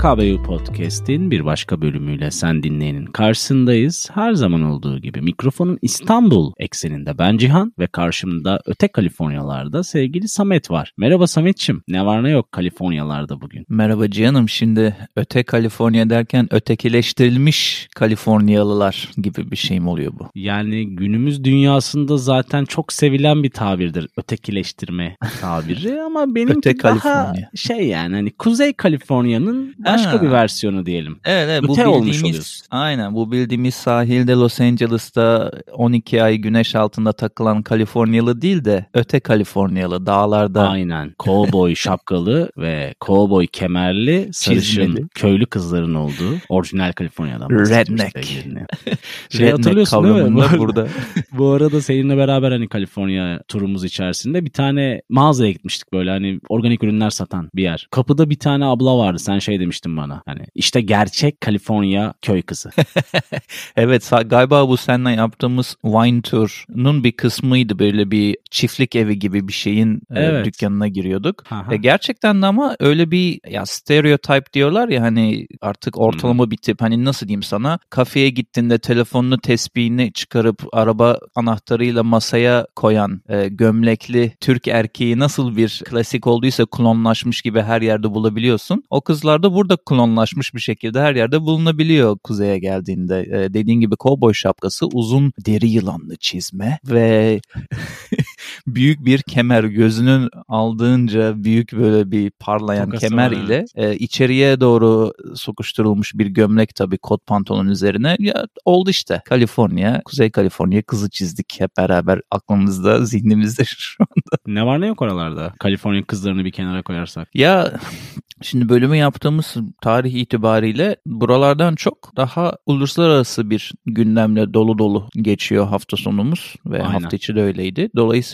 PKBU Podcast'in bir başka bölümüyle sen dinleyenin karşısındayız. Her zaman olduğu gibi mikrofonun İstanbul ekseninde ben Cihan ve karşımda öte Kaliforniyalarda sevgili Samet var. Merhaba Sametçim. Ne var ne yok Kaliforniyalarda bugün? Merhaba Cihan'ım. Şimdi öte Kaliforniya derken ötekileştirilmiş Kaliforniyalılar gibi bir şey mi oluyor bu? Yani günümüz dünyasında zaten çok sevilen bir tabirdir ötekileştirme tabiri ama benimki Öte daha Kaliforniya. şey yani hani Kuzey Kaliforniya'nın başka Ha. bir versiyonu diyelim. Evet, evet bu Öte bildiğimiz aynen bu bildiğimiz sahilde Los Angeles'ta 12 ay güneş altında takılan Kaliforniyalı değil de öte Kaliforniyalı dağlarda Aynen. Cowboy şapkalı ve cowboy kemerli sarışın Çizmeli. köylü kızların olduğu orijinal Kaliforniya'dan Redneck. Şey redneck hatırlıyorsun değil mi? burada. Bu arada seninle beraber hani Kaliforniya turumuz içerisinde bir tane mağazaya gitmiştik böyle hani organik ürünler satan bir yer. Kapıda bir tane abla vardı sen şey demiştin bana. Hani işte gerçek Kaliforniya köy kızı. Evet galiba bu seninle yaptığımız wine tour'un bir kısmıydı böyle bir çiftlik evi gibi bir şeyin e, Evet. dükkanına giriyorduk. Aha. E, gerçekten de ama öyle bir ya stereotype diyorlar ya hani artık ortalama bir tip hani nasıl diyeyim sana kafeye gittiğinde telefonunu tespihini çıkarıp araba anahtarıyla masaya koyan e, gömlekli Türk erkeği nasıl bir klasik olduysa klonlaşmış gibi her yerde bulabiliyorsun. O kızlar da burada klonlaşmış bir şekilde her yerde bulunabiliyor kuzeye geldiğinde. E, dediğin gibi kovboy şapkası, uzun deri yılanlı çizme ve büyük bir kemer gözünün aldığınca büyük böyle bir parlayan Tokası kemer var, ile e, içeriye doğru sokuşturulmuş bir gömlek tabii kot pantolon üzerine ya oldu işte Kaliforniya Kuzey Kaliforniya kızı çizdik hep beraber aklımızda zihnimizde şu an. ne var ne yok oralarda? Kaliforniya kızlarını bir kenara koyarsak. Ya şimdi bölümü yaptığımız tarih itibariyle buralardan çok daha uluslararası bir gündemle dolu dolu geçiyor hafta sonumuz ve Aynen. hafta içi de öyleydi. Dolayısıyla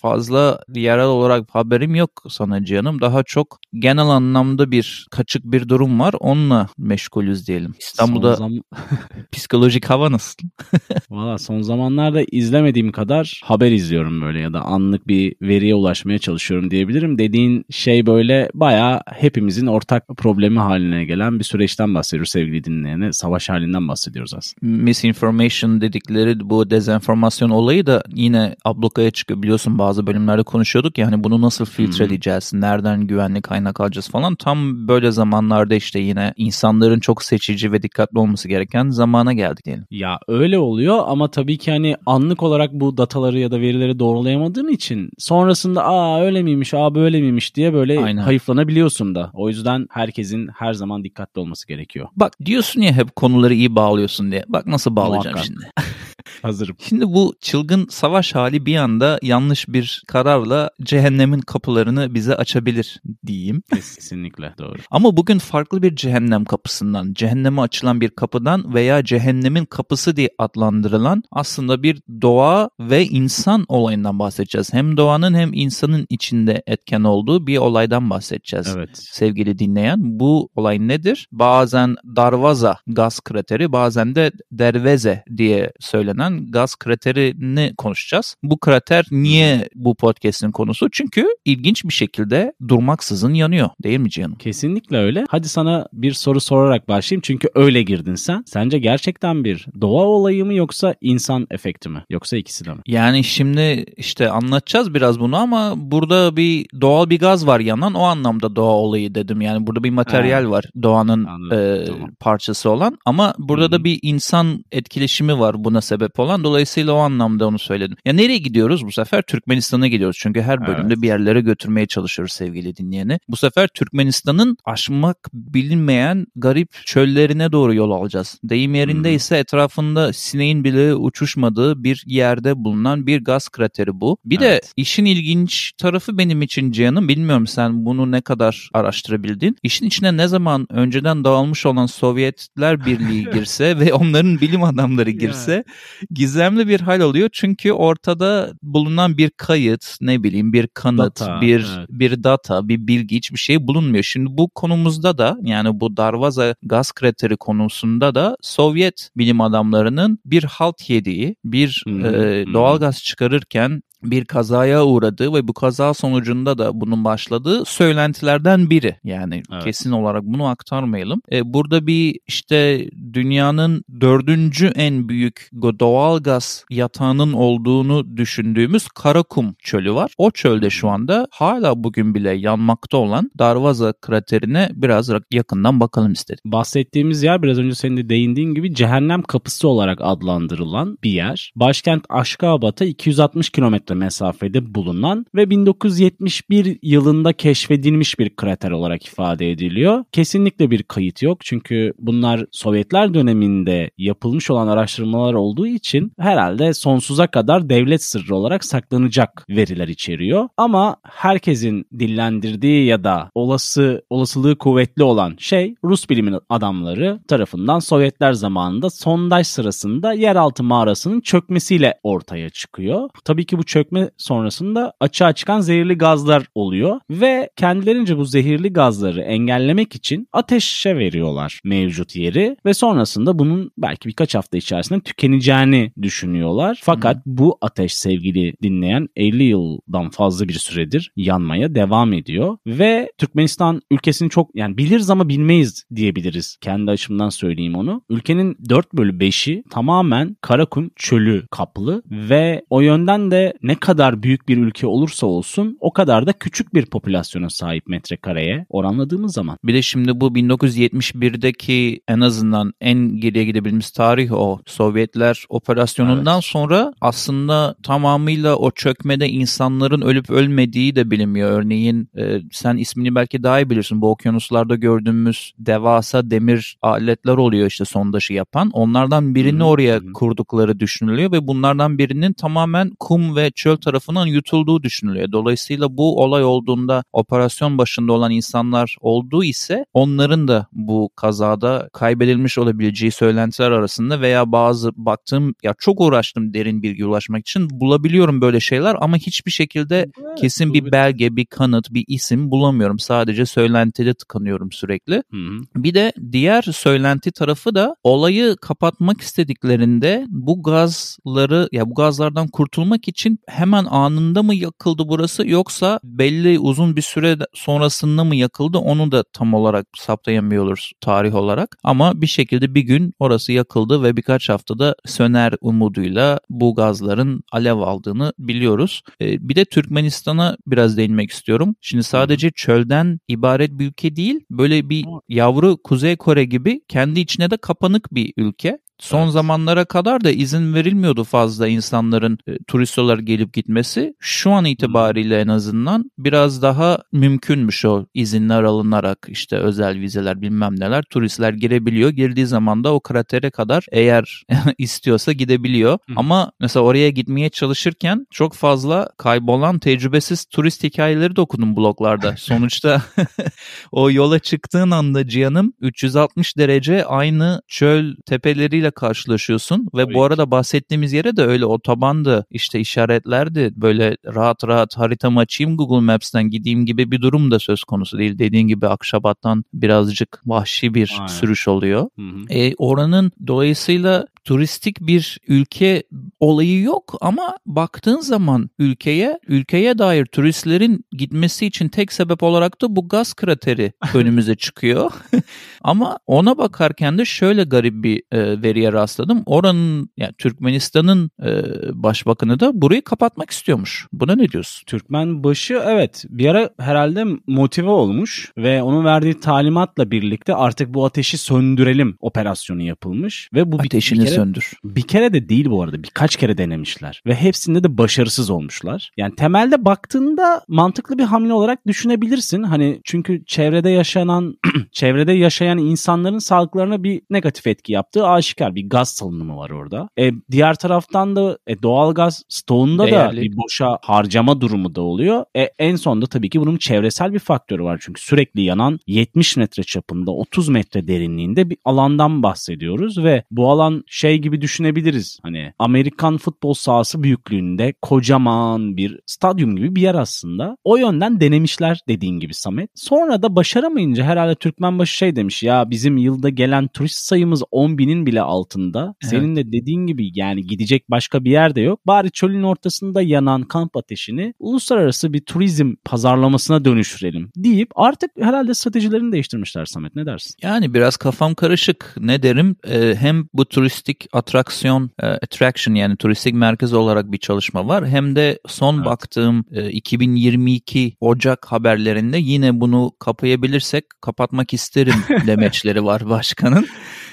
fazla yerel olarak haberim yok sana Cihan'ım. Daha çok genel anlamda bir kaçık bir durum var. Onunla meşgulüz diyelim. İstanbul'da zam- psikolojik hava nasıl? Valla son zamanlarda izlemediğim kadar haber izliyorum böyle ya da anlık bir veriye ulaşmaya çalışıyorum diyebilirim. Dediğin şey böyle bayağı hepimizin ortak problemi haline gelen bir süreçten bahsediyoruz sevgili dinleyene. Savaş halinden bahsediyoruz aslında. misinformation dedikleri bu dezenformasyon olayı da yine ablukaya çıkıyor biliyorsun bazı bölümlerde konuşuyorduk ya hani bunu nasıl filtreleyeceğiz, nereden güvenli kaynak alacağız falan tam böyle zamanlarda işte yine insanların çok seçici ve dikkatli olması gereken zamana geldik diyelim. Ya öyle oluyor ama tabii ki hani anlık olarak bu dataları ya da verileri doğrulayamadığın için sonrasında aa öyle miymiş, aa böyle miymiş diye böyle Aynen. hayıflanabiliyorsun da. O yüzden herkesin her zaman dikkatli olması gerekiyor. Bak diyorsun ya hep konuları iyi bağlıyorsun diye. Bak nasıl bağlayacağım Muhakkak. şimdi. Hazırım. Şimdi bu çılgın savaş hali bir anda yanlış bir kararla cehennemin kapılarını bize açabilir diyeyim. Kesinlikle doğru. Ama bugün farklı bir cehennem kapısından, cehenneme açılan bir kapıdan veya cehennemin kapısı diye adlandırılan aslında bir doğa ve insan olayından bahsedeceğiz. Hem doğanın hem insanın içinde etken olduğu bir olaydan bahsedeceğiz. Evet. Sevgili dinleyen bu olay nedir? Bazen Darvaza gaz krateri bazen de Derveze diye söylenen gaz kraterini konuşacağız. Bu krater niye bu podcast'in konusu? Çünkü ilginç bir şekilde durmaksızın yanıyor değil mi canım? Kesinlikle öyle. Hadi sana bir soru sorarak başlayayım çünkü öyle girdin sen. Sence gerçekten bir doğa olayı mı yoksa insan efekti mi? Yoksa ikisi de mi? Yani şimdi işte anlatacağız biraz bunu ama burada bir doğal bir gaz var yanan o anlamda doğa olayı dedim. Yani burada bir materyal Ha. var doğanın Anladım, e, tamam. parçası olan ama burada Hı hı. da bir insan etkileşimi var buna sebep olan. Dolayısıyla o anlamda onu söyledim. Ya nereye gidiyoruz bu sefer? Türkmenistan'a gidiyoruz. Çünkü her bölümde Evet. bir yerlere götürmeye çalışıyoruz sevgili dinleyeni. Bu sefer Türkmenistan'ın aşmak bilinmeyen garip çöllerine doğru yol alacağız. Deyim yerinde ise etrafında sineğin bile uçuşmadığı bir yerde bulunan bir gaz krateri bu. Bir de Evet. işin ilginç tarafı benim için Cihan'ım bilmiyorum sen bunu ne kadar araştırabildin. İşin içine ne zaman önceden dağılmış olan Sovyetler Birliği girse ve onların bilim adamları girse gizemli bir hal oluyor. Çünkü ortada bulunan bir kayıt, ne bileyim bir kanıt, Data, bir evet. bir data, bir bilgi hiçbir şey bulunmuyor. Şimdi bu konumuzda da yani bu Darvaza gaz krateri konusunda da Sovyet bilim adamlarının bir halt yediği, bir hı, e, hı. doğal gaz çıkarırken bir kazaya uğradığı ve bu kaza sonucunda da bunun başladığı söylentilerden biri. Yani evet. kesin olarak bunu aktarmayalım. E, burada bir işte dünyanın dördüncü en büyük doğal gaz yatağının olduğunu düşündüğümüz Karakum çölü var. O çölde şu anda hala bugün bile yanmakta olan Darvaza kraterine biraz yakından bakalım istedim. Bahsettiğimiz yer biraz önce senin de değindiğin gibi cehennem kapısı olarak adlandırılan bir yer. Başkent Aşkabat'a 260 kilometre mesafede bulunan ve 1971 yılında keşfedilmiş bir krater olarak ifade ediliyor. Kesinlikle bir kayıt yok çünkü bunlar Sovyetler döneminde yapılmış olan araştırmalar olduğu için herhalde sonsuza kadar devlet sırrı olarak saklanacak veriler içeriyor. Ama herkesin dillendirdiği ya da olası olasılığı kuvvetli olan şey Rus bilim adamları tarafından Sovyetler zamanında sondaj sırasında yeraltı mağarasının çökmesiyle ortaya çıkıyor. Tabii ki bu çökme sonrasında açığa çıkan zehirli gazlar oluyor ve kendilerince bu zehirli gazları engellemek için ateşe veriyorlar mevcut yeri ve sonrasında bunun belki birkaç hafta içerisinde tükeneceğini düşünüyorlar. Fakat Hı. bu ateş sevgili dinleyen 50 yıldan fazla bir süredir yanmaya devam ediyor ve Türkmenistan ülkesini çok yani biliriz ama bilmeyiz diyebiliriz. Kendi açımdan söyleyeyim onu. Ülkenin 4 bölü 5'i tamamen Karakum çölü kaplı ve o yönden de ne kadar büyük bir ülke olursa olsun o kadar da küçük bir popülasyona sahip metrekareye oranladığımız zaman. Bir de şimdi bu 1971'deki en azından en geriye gidebildiğimiz tarih o. Sovyetler operasyonundan evet. sonra aslında tamamıyla o çökmede insanların ölüp ölmediği de bilinmiyor. Örneğin e, sen ismini belki daha iyi bilirsin. Bu okyanuslarda gördüğümüz devasa demir aletler oluyor işte sondaşı yapan. Onlardan birini hmm. oraya kurdukları düşünülüyor ve bunlardan birinin tamamen kum ve çöl tarafından yutulduğu düşünülüyor. Dolayısıyla bu olay olduğunda operasyon başında olan insanlar olduğu ise onların da bu kazada kaybedilmiş olabileceği söylentiler arasında veya bazı baktığım ya çok uğraştım derin bilgi ulaşmak için bulabiliyorum böyle şeyler ama hiçbir şekilde evet, kesin bir belge, bir kanıt, bir isim bulamıyorum. Sadece söylentide tıkanıyorum sürekli. Hı hı. Bir de diğer söylenti tarafı da olayı kapatmak istediklerinde bu gazları ya bu gazlardan kurtulmak için hemen anında mı yakıldı burası yoksa belli uzun bir süre sonrasında mı yakıldı onu da tam olarak saptayamıyoruz tarih olarak. Ama bir şekilde bir gün orası yakıldı ve birkaç haftada söner umuduyla bu gazların alev aldığını biliyoruz. Ee, bir de Türkmenistan'a biraz değinmek istiyorum. Şimdi sadece çölden ibaret bir ülke değil böyle bir yavru Kuzey Kore gibi kendi içine de kapanık bir ülke. Son evet. zamanlara kadar da izin verilmiyordu fazla insanların e, turist olarak gelip gitmesi. Şu an itibariyle en azından biraz daha mümkünmüş o izinler alınarak işte özel vizeler bilmem neler turistler girebiliyor. Girdiği zaman da o kratere kadar eğer istiyorsa gidebiliyor. Hı. Ama mesela oraya gitmeye çalışırken çok fazla kaybolan tecrübesiz turist hikayeleri de okudum bloglarda. Sonuçta o yola çıktığın anda Cihan'ım 360 derece aynı çöl tepeleriyle ile karşılaşıyorsun ve Tabii bu arada bahsettiğimiz yere de öyle otobandı işte işaretlerdi böyle rahat rahat haritamı açayım Google Maps'ten gideyim gibi bir durum da söz konusu değil. Dediğin gibi Akşabat'tan birazcık vahşi bir Aynen. sürüş oluyor. Hı hı. E, oranın dolayısıyla turistik bir ülke olayı yok ama baktığın zaman ülkeye ülkeye dair turistlerin gitmesi için tek sebep olarak da bu gaz krateri önümüze çıkıyor. ama ona bakarken de şöyle garip bir e, veriye rastladım. Oranın yani Türkmenistan'ın e, başbakanı da burayı kapatmak istiyormuş. Buna ne diyorsun? Türkmen başı evet bir ara herhalde motive olmuş ve onun verdiği talimatla birlikte artık bu ateşi söndürelim operasyonu yapılmış ve bu ateşini bir kere, söndür. Bir kere de değil bu arada birkaç kere denemişler ve hepsinde de başarısız olmuşlar. Yani temelde baktığında mantıklı bir hamle olarak düşünebilirsin. Hani çünkü çevrede yaşanan çevrede yaşayan insanların sağlıklarına bir negatif etki yaptığı aşikar bir gaz salınımı var orada. E, diğer taraftan da e, doğal gaz stoğunda da bir boşa harcama durumu da oluyor. E, en sonunda tabii ki bunun çevresel bir faktörü var. Çünkü sürekli yanan 70 metre çapında 30 metre derinliğinde bir alandan bahsediyoruz ve bu alan şey şey gibi düşünebiliriz. Hani Amerikan futbol sahası büyüklüğünde kocaman bir stadyum gibi bir yer aslında. O yönden denemişler dediğin gibi Samet. Sonra da başaramayınca herhalde Türkmenbaşı şey demiş ya bizim yılda gelen turist sayımız 10 binin bile altında. Evet. Senin de dediğin gibi yani gidecek başka bir yer de yok. Bari çölün ortasında yanan kamp ateşini uluslararası bir turizm pazarlamasına dönüştürelim deyip artık herhalde stratejilerini değiştirmişler Samet ne dersin? Yani biraz kafam karışık. Ne derim? Ee, hem bu turistik atraksiyon, e, attraction yani turistik merkez olarak bir çalışma var. Hem de son evet. baktığım e, 2022 Ocak haberlerinde yine bunu kapayabilirsek kapatmak isterim demeçleri var başkanın.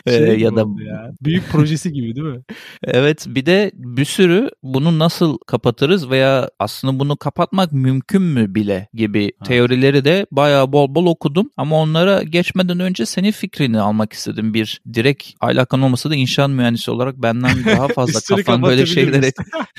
Şey ee, ya da ya. büyük projesi gibi değil mi? evet bir de bir sürü bunu nasıl kapatırız veya aslında bunu kapatmak mümkün mü bile gibi ha. teorileri de bayağı bol bol okudum ama onlara geçmeden önce senin fikrini almak istedim. Bir direkt alakan olmasa da inşaat mühendisi olarak benden daha fazla kafan böyle şeylere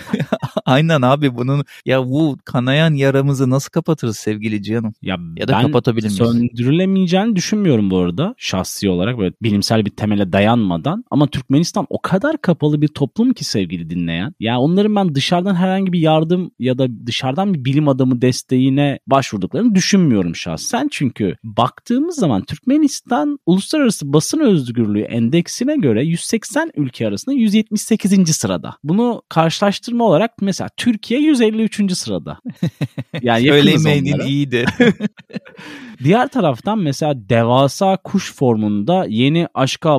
Aynen abi bunun ya bu kanayan yaramızı nasıl kapatırız sevgili Cihan'ım? Ya, ya da kapatabilir miyiz? söndürülemeyeceğini düşünmüyorum bu arada şahsi olarak böyle bilimsel bir temele dayanmadan ama Türkmenistan o kadar kapalı bir toplum ki sevgili dinleyen. Ya onların ben dışarıdan herhangi bir yardım ya da dışarıdan bir bilim adamı desteğine başvurduklarını düşünmüyorum şahsen. Çünkü baktığımız zaman Türkmenistan uluslararası basın özgürlüğü endeksine göre 180 ülke arasında 178. sırada. Bunu karşılaştırma olarak mesela Türkiye 153. sırada. Yani Söylemeydin iyiydi. Diğer taraftan mesela devasa kuş formunda yeni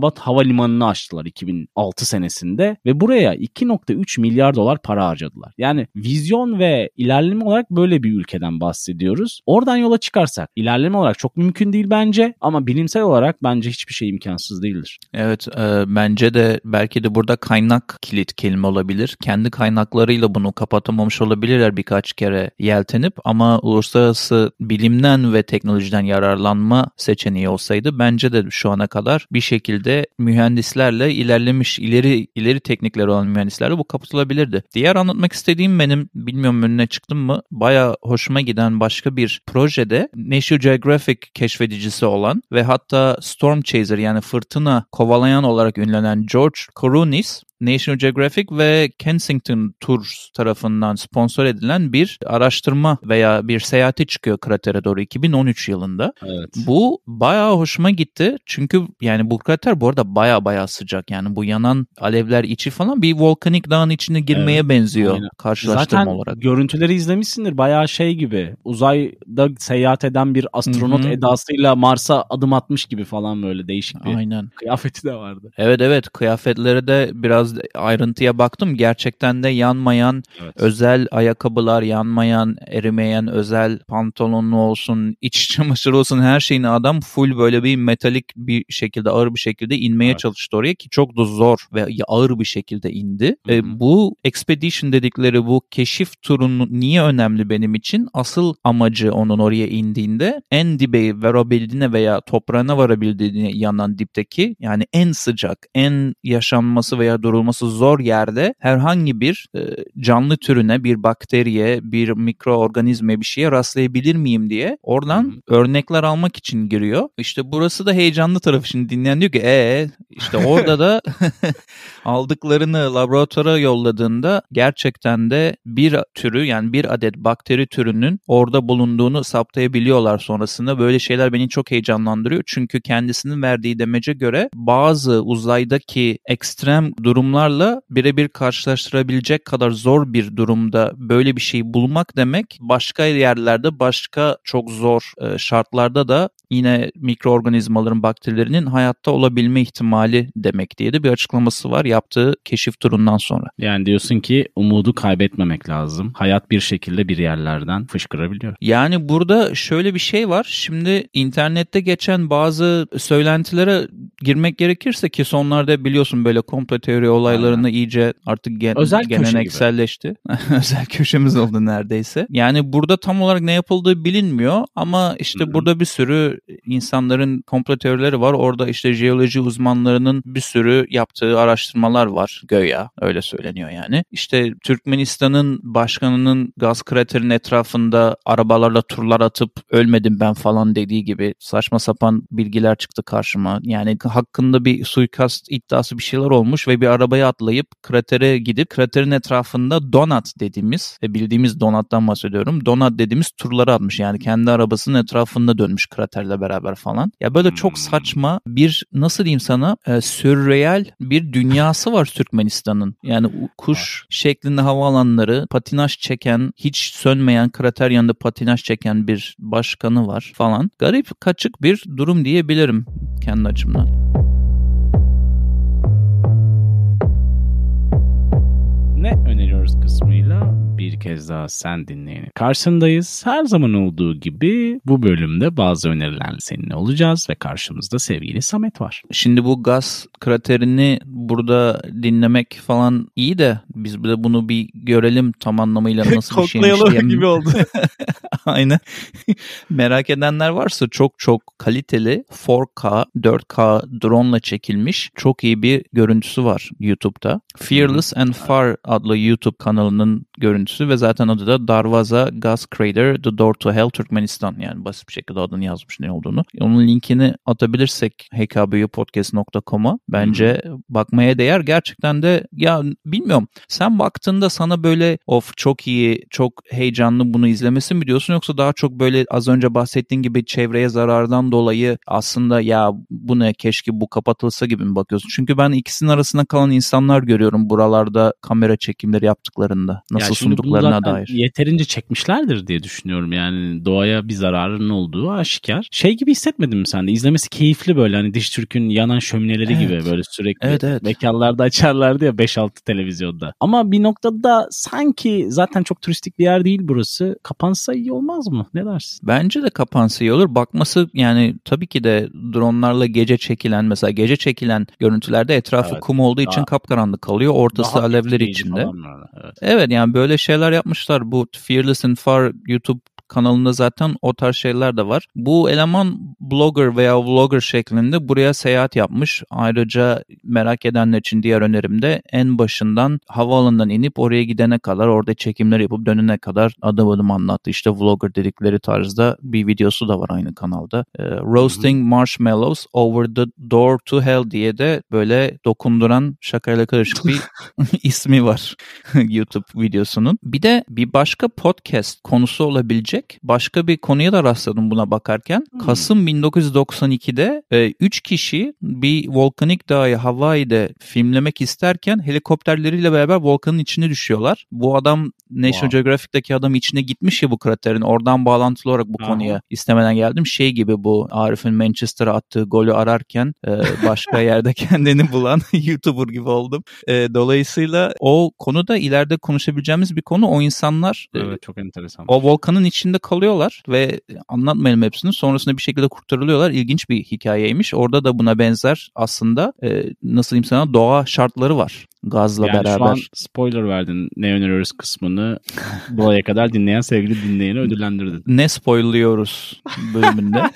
Aşkabat Havalimanı'nı açtılar 2006 senesinde ve buraya 2.3 milyar dolar para harcadılar. Yani vizyon ve ilerleme olarak böyle bir ülkeden bahsediyoruz. Oradan yola çıkarsak ilerleme olarak çok mümkün değil bence ama bilimsel olarak bence hiçbir şey imkansız değildir. Evet e, bence de belki de burada kaynak kilit kelime olabilir. Kendi kaynaklarıyla bunu kapatamamış olabilirler birkaç kere yeltenip ama uluslararası bilimden ve teknolojiden yararlanma seçeneği olsaydı bence de şu ana kadar bir şekilde mühendislerle ilerlemiş ileri ileri teknikleri olan mühendislerle bu kapatılabilirdi. Diğer anlatmak istediğim benim bilmiyorum önüne çıktım mı baya hoşuma giden başka bir projede National Geographic keşfedicisi olan ve hatta Storm Chaser yani fırtına kovalayan olarak ünlenen George Kourounis National Geographic ve Kensington Tours tarafından sponsor edilen bir araştırma veya bir seyahate çıkıyor kratere doğru 2013 yılında. Evet. Bu bayağı hoşuma gitti. Çünkü yani bu krater bu arada bayağı bayağı sıcak. Yani bu yanan alevler içi falan bir volkanik dağın içine girmeye evet. benziyor Aynen. karşılaştırma Zaten olarak. görüntüleri izlemişsindir. Bayağı şey gibi uzayda seyahat eden bir astronot Hı-hı. edasıyla Mars'a adım atmış gibi falan böyle değişik bir Aynen. kıyafeti de vardı. Evet evet kıyafetleri de biraz ayrıntıya baktım. Gerçekten de yanmayan evet. özel ayakkabılar, yanmayan, erimeyen özel pantolonlu olsun, iç çamaşırı olsun her şeyini adam full böyle bir metalik bir şekilde ağır bir şekilde inmeye evet. çalıştı oraya ki çok da zor ve ağır bir şekilde indi. E, bu expedition dedikleri bu keşif turunu niye önemli benim için? Asıl amacı onun oraya indiğinde en dibe varabildiğine veya toprağına varabildiğine yanan dipteki yani en sıcak, en yaşanması veya durum olması zor yerde herhangi bir e, canlı türüne, bir bakteriye, bir mikroorganizmaya bir şeye rastlayabilir miyim diye oradan hmm. örnekler almak için giriyor. İşte burası da heyecanlı tarafı. Şimdi dinleyen diyor ki ee işte orada da aldıklarını laboratuvara yolladığında gerçekten de bir türü yani bir adet bakteri türünün orada bulunduğunu saptayabiliyorlar sonrasında. Böyle şeyler beni çok heyecanlandırıyor. Çünkü kendisinin verdiği demece göre bazı uzaydaki ekstrem durumlar durumlarla birebir karşılaştırabilecek kadar zor bir durumda böyle bir şeyi bulmak demek başka yerlerde başka çok zor e, şartlarda da yine mikroorganizmaların, bakterilerinin hayatta olabilme ihtimali demek diye de bir açıklaması var yaptığı keşif turundan sonra. Yani diyorsun ki umudu kaybetmemek lazım. Hayat bir şekilde bir yerlerden fışkırabiliyor. Yani burada şöyle bir şey var. Şimdi internette geçen bazı söylentilere girmek gerekirse ki sonlarda biliyorsun böyle komplo teori olaylarını Aynen. iyice artık gen- Özel gelenekselleşti. Özel köşemiz oldu neredeyse. Yani burada tam olarak ne yapıldığı bilinmiyor ama işte Hı-hı. burada bir sürü insanların komplo teorileri var. Orada işte jeoloji uzmanlarının bir sürü yaptığı araştırmalar var göya öyle söyleniyor yani. İşte Türkmenistan'ın başkanının gaz kraterinin etrafında arabalarla turlar atıp ölmedim ben falan dediği gibi saçma sapan bilgiler çıktı karşıma. Yani hakkında bir suikast iddiası bir şeyler olmuş ve bir arabaya atlayıp kratere gidip kraterin etrafında donut dediğimiz ve bildiğimiz donattan bahsediyorum. Donut dediğimiz turları atmış yani kendi arabasının etrafında dönmüş kraterle beraber falan. Ya böyle çok Hmm. saçma bir nasıl diyeyim sana e, sürreel bir dünyası var Türkmenistan'ın. Yani kuş şeklinde havaalanları patinaj çeken hiç sönmeyen krater yanında patinaj çeken bir başkanı var falan. Garip kaçık bir durum diyebilirim kendi açımdan. Ne öneriyoruz kısmıyla bir kez daha sen dinleyenin karşındayız. Her zaman olduğu gibi bu bölümde bazı önerilerle seninle olacağız ve karşımızda sevgili Samet var. Şimdi bu gaz kraterini burada dinlemek falan iyi de biz de bunu bir görelim tam anlamıyla nasıl bir şeymiş diye. oldu. Aynen. Merak edenler varsa çok çok kaliteli 4K, 4K drone ile çekilmiş çok iyi bir görüntüsü var YouTube'da. Fearless and Far adlı YouTube kanalının görüntüsü ve zaten adı da Darvaza Gas Crater The Door to Hell Türkmenistan. Yani basit bir şekilde adını yazmış ne olduğunu. Onun linkini atabilirsek hkbupodcast.com'a bence bakmaya değer. Gerçekten de ya bilmiyorum sen baktığında sana böyle of çok iyi, çok heyecanlı bunu izlemesi mi diyorsun yoksa daha çok böyle az önce bahsettiğin gibi çevreye zarardan dolayı aslında ya bu ne keşke bu kapatılsa gibi mi bakıyorsun? Çünkü ben ikisinin arasında kalan insanlar görüyorum buralarda kamera çekimleri yaptıklarında. Nasıl Ya şimdi zaten dair. Yeterince çekmişlerdir diye düşünüyorum. Yani doğaya bir zararının olduğu aşikar. Şey gibi hissetmedin mi sen de? İzlemesi keyifli böyle hani Diş Türk'ün yanan şömineleri Evet. gibi böyle sürekli Evet, evet. mekanlarda açarlardı ya 5-6 televizyonda. Ama bir noktada sanki zaten çok turistik bir yer değil burası. Kapansa iyi olmaz mı? Ne dersin? Bence de kapansa iyi olur. Bakması yani tabii ki de dronlarla gece çekilen mesela gece çekilen görüntülerde etrafı Evet. kum olduğu için Daha- kapkaranlık kalıyor. Ortası Daha alevler etkileyici içinde. Evet. Evet yani böyle şeyler yapmışlar. Bu Fearless and Far YouTube kanalında zaten o tarz şeyler de var. Bu eleman blogger veya vlogger şeklinde buraya seyahat yapmış. Ayrıca merak edenler için diğer önerim de en başından havaalanından inip oraya gidene kadar orada çekimler yapıp dönene kadar adım adım anlattı. İşte vlogger dedikleri tarzda bir videosu da var aynı kanalda. Ee, Roasting Marshmallows Over the Door to Hell diye de böyle dokunduran şakayla karışık bir ismi var YouTube videosunun. Bir de bir başka podcast konusu olabilecek başka bir konuya da rastladım buna bakarken. Hmm. Kasım 1992'de 3 kişi bir volkanik dağı Hawaii'de filmlemek isterken helikopterleriyle beraber volkanın içine düşüyorlar. Bu adam National Wow. Geographic'teki adam içine gitmiş ya bu kraterin. Oradan bağlantılı olarak bu Aha. konuya istemeden geldim. Şey gibi bu Arif'in Manchester'a attığı golü ararken e, başka yerde kendini bulan YouTuber gibi oldum. E, dolayısıyla o konuda ileride konuşabileceğimiz bir konu. O insanlar e, Evet çok enteresan. o volkanın içinde kalıyorlar ve anlatmayalım hepsini. Sonrasında bir şekilde kurtarılıyorlar. İlginç bir hikayeymiş. Orada da buna benzer aslında e, nasıl diyeyim sana doğa şartları var. Gazla yani beraber. şu an spoiler verdin ne öneriyoruz kısmını buraya kadar dinleyen sevgili dinleyeni ödüllendirdin. ne spoilluyoruz bölümünde.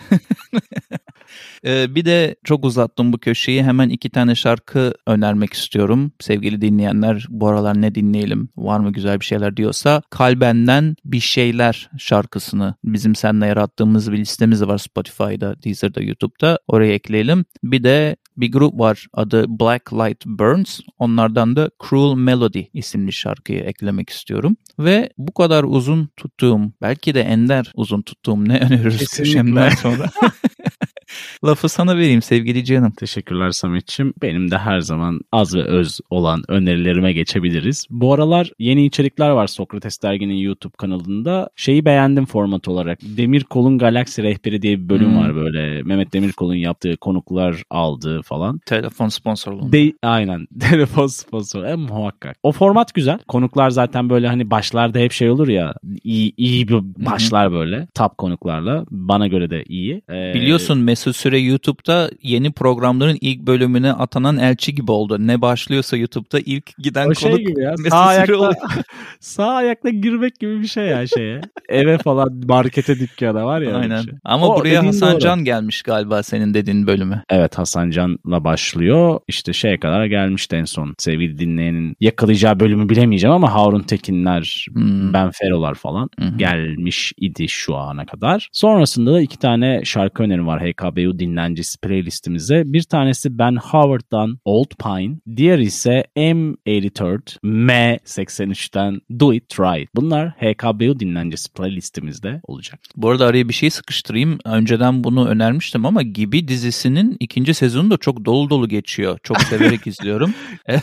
Ee, bir de çok uzattım bu köşeyi. Hemen iki tane şarkı önermek istiyorum. Sevgili dinleyenler bu aralar ne dinleyelim var mı güzel bir şeyler diyorsa Kalbenden Bir Şeyler şarkısını bizim seninle yarattığımız bir listemiz var Spotify'da, Deezer'da, YouTube'da. Oraya ekleyelim. Bir de bir grup var adı Black Light Burns. Onlardan da Cruel Melody isimli şarkıyı eklemek istiyorum. Ve bu kadar uzun tuttuğum, belki de ender uzun tuttuğum ne Kesinlikle. köşemden sonra. Lafı sana vereyim sevgili canım. Teşekkürler Samet'ciğim. Benim de her zaman az ve öz olan önerilerime geçebiliriz. Bu aralar yeni içerikler var Sokrates Dergi'nin YouTube kanalında. Şeyi beğendim format olarak. Demirkol'un Galaksi Rehberi diye bir bölüm Hmm. var böyle. Mehmet Demirkol'un yaptığı konuklar aldığı falan. Telefon sponsorluğunda. De aynen. Telefon sponsoru. E, muhakkak. O format güzel. Konuklar zaten böyle hani başlarda hep şey olur ya. iyi, iyi bir başlar böyle. Top konuklarla. Bana göre de iyi. Ee, Biliyorsun Mesut Süre YouTube'da yeni programların ilk bölümüne atanan elçi gibi oldu. Ne başlıyorsa YouTube'da ilk giden O şey konuk gibi ya. Mesut Sağ Süre ayakla, sağ ayakla girmek gibi bir şey ya şeye. Eve falan markete dükkana var ya. Aynen. şey. Ama O buraya Hasan doğru. Can gelmiş galiba senin dediğin bölüme. Evet Hasan Can'la başlıyor. İşte şeye kadar gelmişti en son. Sevgili dinleyenin yakalayacağı bölümü bilemeyeceğim ama Harun Tekinler, Hmm. Ben Ferolar falan hı. gelmiş idi şu ana kadar. Sonrasında da iki tane şarkı önerim var HKBU dinlencesi playlistimize. Bir tanesi Ben Howard'dan Old Pine, diğer ise M84 M83'ten Do It Try It. Bunlar HKBU dinlencesi playlistimizde olacak. Bu arada araya bir şey sıkıştırayım. Önceden bunu önermiştim ama Gibi dizisinin ikinci sezonu da çok dolu dolu geçiyor. Çok severek izliyorum.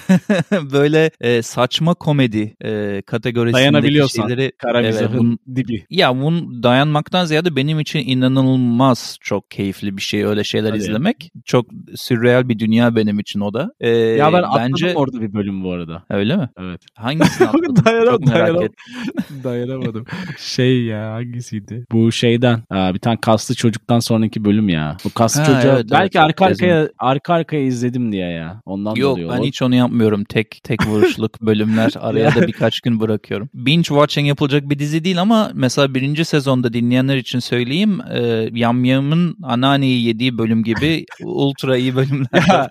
Böyle e, saçma komedi e, kategorisindeki şeyleri... Kara Evet, bun- dibi. Ya bunu dayanmaktan ziyade benim için inanılmaz çok keyifli bir şey öyle şeyler Tabii. izlemek. Çok sürreal bir dünya benim için o da. Ee, Ya ben bence orada bir bölüm bu arada. öyle mi? Evet. Hangisini atladın? Dayanam- çok merak dayanam- ettim. Dayanamadım. şey ya hangisiydi? Bu şeyden bir tane kaslı çocuktan sonraki bölüm ya. Bu kaslı Ha, çocuğa evet, belki evet. arka arkaya arka arkaya izledim diye ya. Ondan Yok dolayı ben o. hiç onu yapmıyorum. Tek tek vuruşluk bölümler araya da birkaç gün bırakıyorum. Binge watching yapılacak bir dizi değil ama mesela birinci sezonda dinleyenler için söyleyeyim. E, Yam Yam'ın anneanneyi yediği bölüm gibi ultra iyi bölümler. Ya,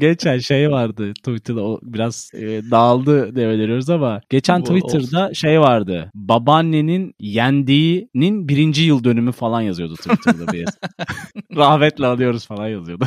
geçen şey vardı Twitter'da o biraz e, dağıldı diye ama geçen Twitter'da şey vardı. Babaannenin yendiğinin birinci yıl dönümü falan yazıyordu Twitter'da bir. Rahmetle alıyoruz falan yazıyordu.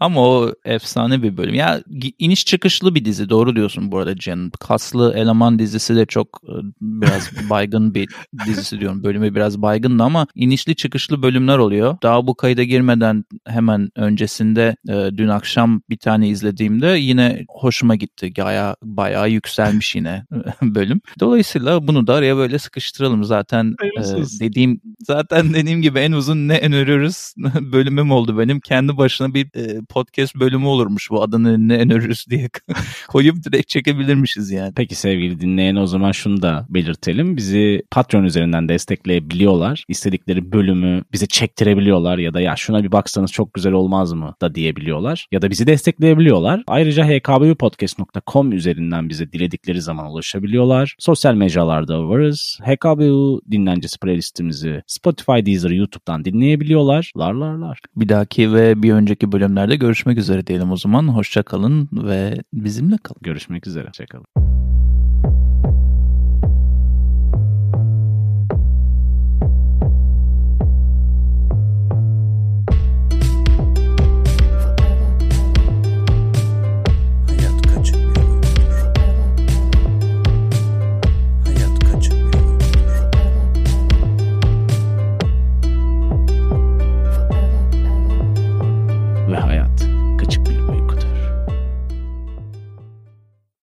Ama o efsane bir bölüm. Ya iniş çıkışlı bir dizi doğru diyorsun bu arada Can. Kaslı Eleman dizisi de çok e, biraz baygın bir dizisi diyorum. Bölümü biraz baygındı ama inişli çıkışlı bölümler oluyor. Daha bu kayda girmeden hemen öncesinde e, dün akşam bir tane izlediğimde yine hoşuma gitti. Bayağı, bayağı yükselmiş yine bölüm. Dolayısıyla bunu da araya böyle sıkıştıralım. Zaten e, dediğim zaten dediğim gibi en uzun ne öneriyoruz bölümüm oldu benim. Kendi başına bir e, podcast bölümü olurmuş bu adını ne öneriyoruz diye koyup direkt çekebilirmişiz yani. Peki sevgili dinleyen o zaman şunu da belirtelim. Bizi Patreon üzerinden destekleyebiliyorlar. İstedikleri bölümü bize çektirebiliyorlar ya da ya şuna bir baksanız çok güzel olmaz mı da diyebiliyorlar. Ya da bizi destekleyebiliyorlar. Ayrıca hkbupodcast.com üzerinden bize diledikleri zaman ulaşabiliyorlar. Sosyal mecralarda varız. HKBU dinlencesi playlistimizi Spotify, Deezer, YouTube'dan dinleyebiliyorlar. Lar lar lar. Bir dahaki ve bir önceki bölümlerde görüşmek üzere diyelim o zaman. Hoşça kalın ve bizimle kalın. Görüşmek üzere. Hoşçakalın.